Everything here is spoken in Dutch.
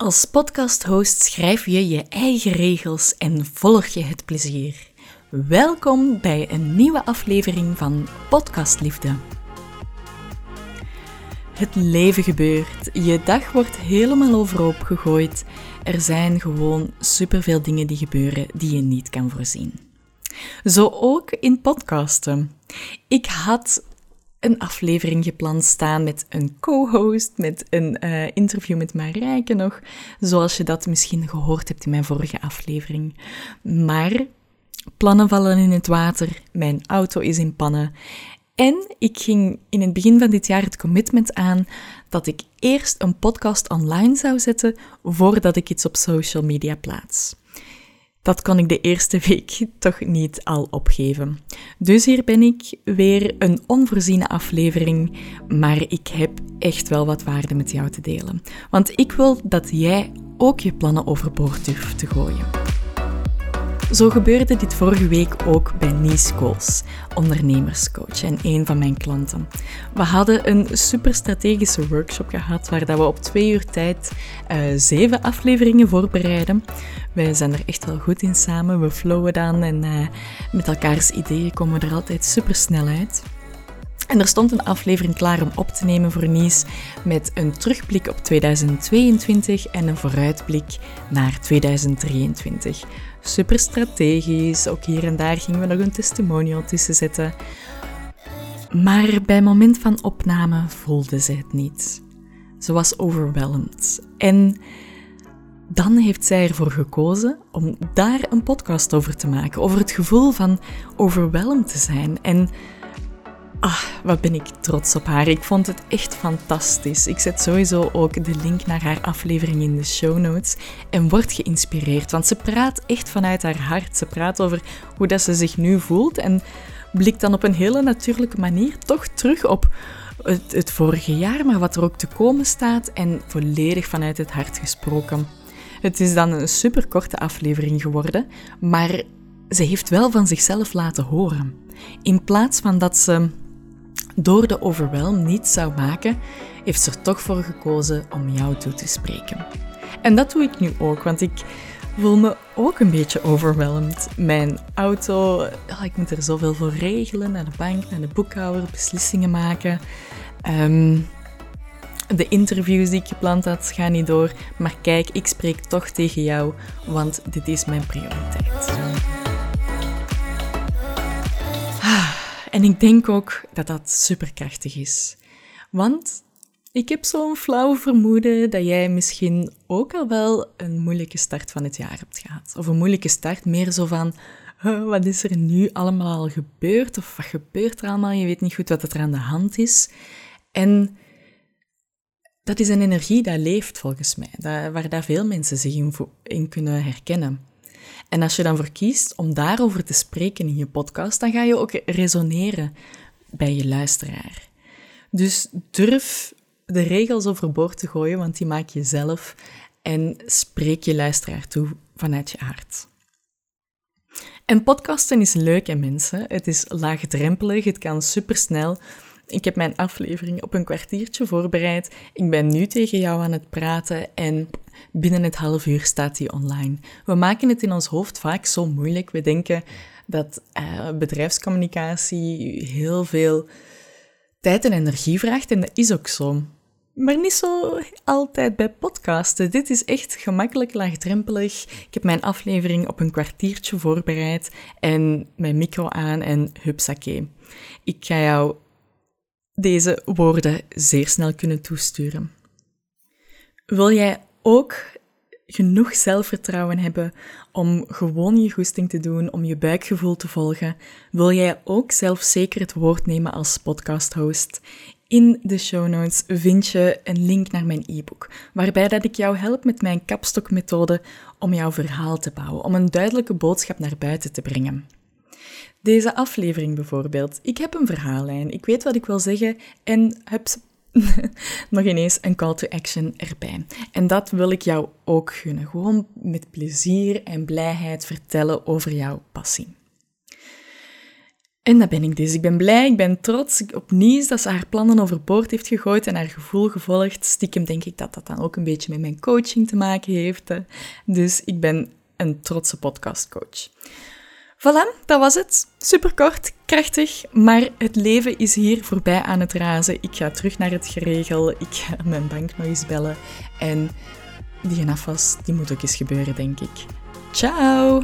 Als podcasthost schrijf je je eigen regels en volg je het plezier. Welkom bij een nieuwe aflevering van Podcastliefde. Het leven gebeurt, je dag wordt helemaal overhoop gegooid. Er zijn gewoon superveel dingen die gebeuren die je niet kan voorzien. Zo ook in podcasten. Ik had een aflevering gepland staan met een co-host, met een uh, interview met Marijke nog, zoals je dat misschien gehoord hebt in mijn vorige aflevering. Maar plannen vallen in het water, mijn auto is in pannen en ik ging in het begin van dit jaar het commitment aan dat ik eerst een podcast online zou zetten voordat ik iets op social media plaats. Dat kon ik de eerste week toch niet al opgeven. Dus hier ben ik weer een onvoorziene aflevering, maar ik heb echt wel wat waarde met jou te delen. Want ik wil dat jij ook je plannen overboord durft te gooien. Zo gebeurde dit vorige week ook bij Nies Kools, ondernemerscoach en een van mijn klanten. We hadden een super strategische workshop gehad waar we op twee uur tijd uh, zeven afleveringen voorbereiden. Wij zijn er echt wel goed in samen, we flowen dan en uh, met elkaars ideeën komen we er altijd super snel uit. En er stond een aflevering klaar om op te nemen voor Nies met een terugblik op 2022 en een vooruitblik naar 2023 super strategisch. Ook hier en daar gingen we nog een testimonial tussen zetten. Maar bij moment van opname voelde ze het niet. Ze was overweldigd. En dan heeft zij ervoor gekozen om daar een podcast over te maken. Over het gevoel van overweldigd te zijn. En Ah, wat ben ik trots op haar. Ik vond het echt fantastisch. Ik zet sowieso ook de link naar haar aflevering in de show notes en word geïnspireerd, want ze praat echt vanuit haar hart. Ze praat over hoe dat ze zich nu voelt en blikt dan op een hele natuurlijke manier toch terug op het, het vorige jaar, maar wat er ook te komen staat en volledig vanuit het hart gesproken. Het is dan een superkorte aflevering geworden, maar ze heeft wel van zichzelf laten horen. In plaats van dat ze door de overwhelm niet zou maken, heeft ze er toch voor gekozen om jou toe te spreken. En dat doe ik nu ook, want ik voel me ook een beetje overweldigd. Mijn auto, ik moet er zoveel voor regelen, naar de bank, naar de boekhouder, beslissingen maken. Ehm, de interviews die ik gepland had, gaan niet door. Maar kijk, ik spreek toch tegen jou, want dit is mijn prioriteit. En ik denk ook dat dat superkrachtig is. Want ik heb zo'n flauw vermoeden dat jij misschien ook al wel een moeilijke start van het jaar hebt gehad. Of een moeilijke start, meer zo van, wat is er nu allemaal al gebeurd? Of wat gebeurt er allemaal? Je weet niet goed wat er aan de hand is. En dat is een energie die leeft volgens mij, waar daar veel mensen zich in, in kunnen herkennen. En als je dan voor kiest om daarover te spreken in je podcast, dan ga je ook resoneren bij je luisteraar. Dus durf de regels overboord te gooien, want die maak je zelf. En spreek je luisteraar toe vanuit je hart. En podcasten is leuk, en mensen. Het is laagdrempelig, het kan supersnel. Ik heb mijn aflevering op een kwartiertje voorbereid. Ik ben nu tegen jou aan het praten en binnen het half uur staat die online. We maken het in ons hoofd vaak zo moeilijk. We denken dat uh, bedrijfscommunicatie heel veel tijd en energie vraagt en dat is ook zo. Maar niet zo altijd bij podcasten. Dit is echt gemakkelijk laagdrempelig. Ik heb mijn aflevering op een kwartiertje voorbereid en mijn micro aan en hupsakee. Ik ga jou deze woorden zeer snel kunnen toesturen. Wil jij ook genoeg zelfvertrouwen hebben om gewoon je goesting te doen, om je buikgevoel te volgen? Wil jij ook zelfzeker het woord nemen als podcasthost? In de show notes vind je een link naar mijn e-book, waarbij dat ik jou help met mijn kapstokmethode om jouw verhaal te bouwen, om een duidelijke boodschap naar buiten te brengen. Deze aflevering bijvoorbeeld. Ik heb een verhaallijn, ik weet wat ik wil zeggen en heb nog ineens een call to action erbij. En dat wil ik jou ook gunnen. Gewoon met plezier en blijheid vertellen over jouw passie. En dat ben ik dus. Ik ben blij, ik ben trots op Nies dat ze haar plannen overboord heeft gegooid en haar gevoel gevolgd. Stiekem denk ik dat dat dan ook een beetje met mijn coaching te maken heeft. Dus ik ben een trotse podcastcoach. Voilà, dat was het. Superkort, krachtig, maar het leven is hier voorbij aan het razen. Ik ga terug naar het geregel. Ik ga mijn bank nog eens bellen. En die afwas, die moet ook eens gebeuren, denk ik. Ciao!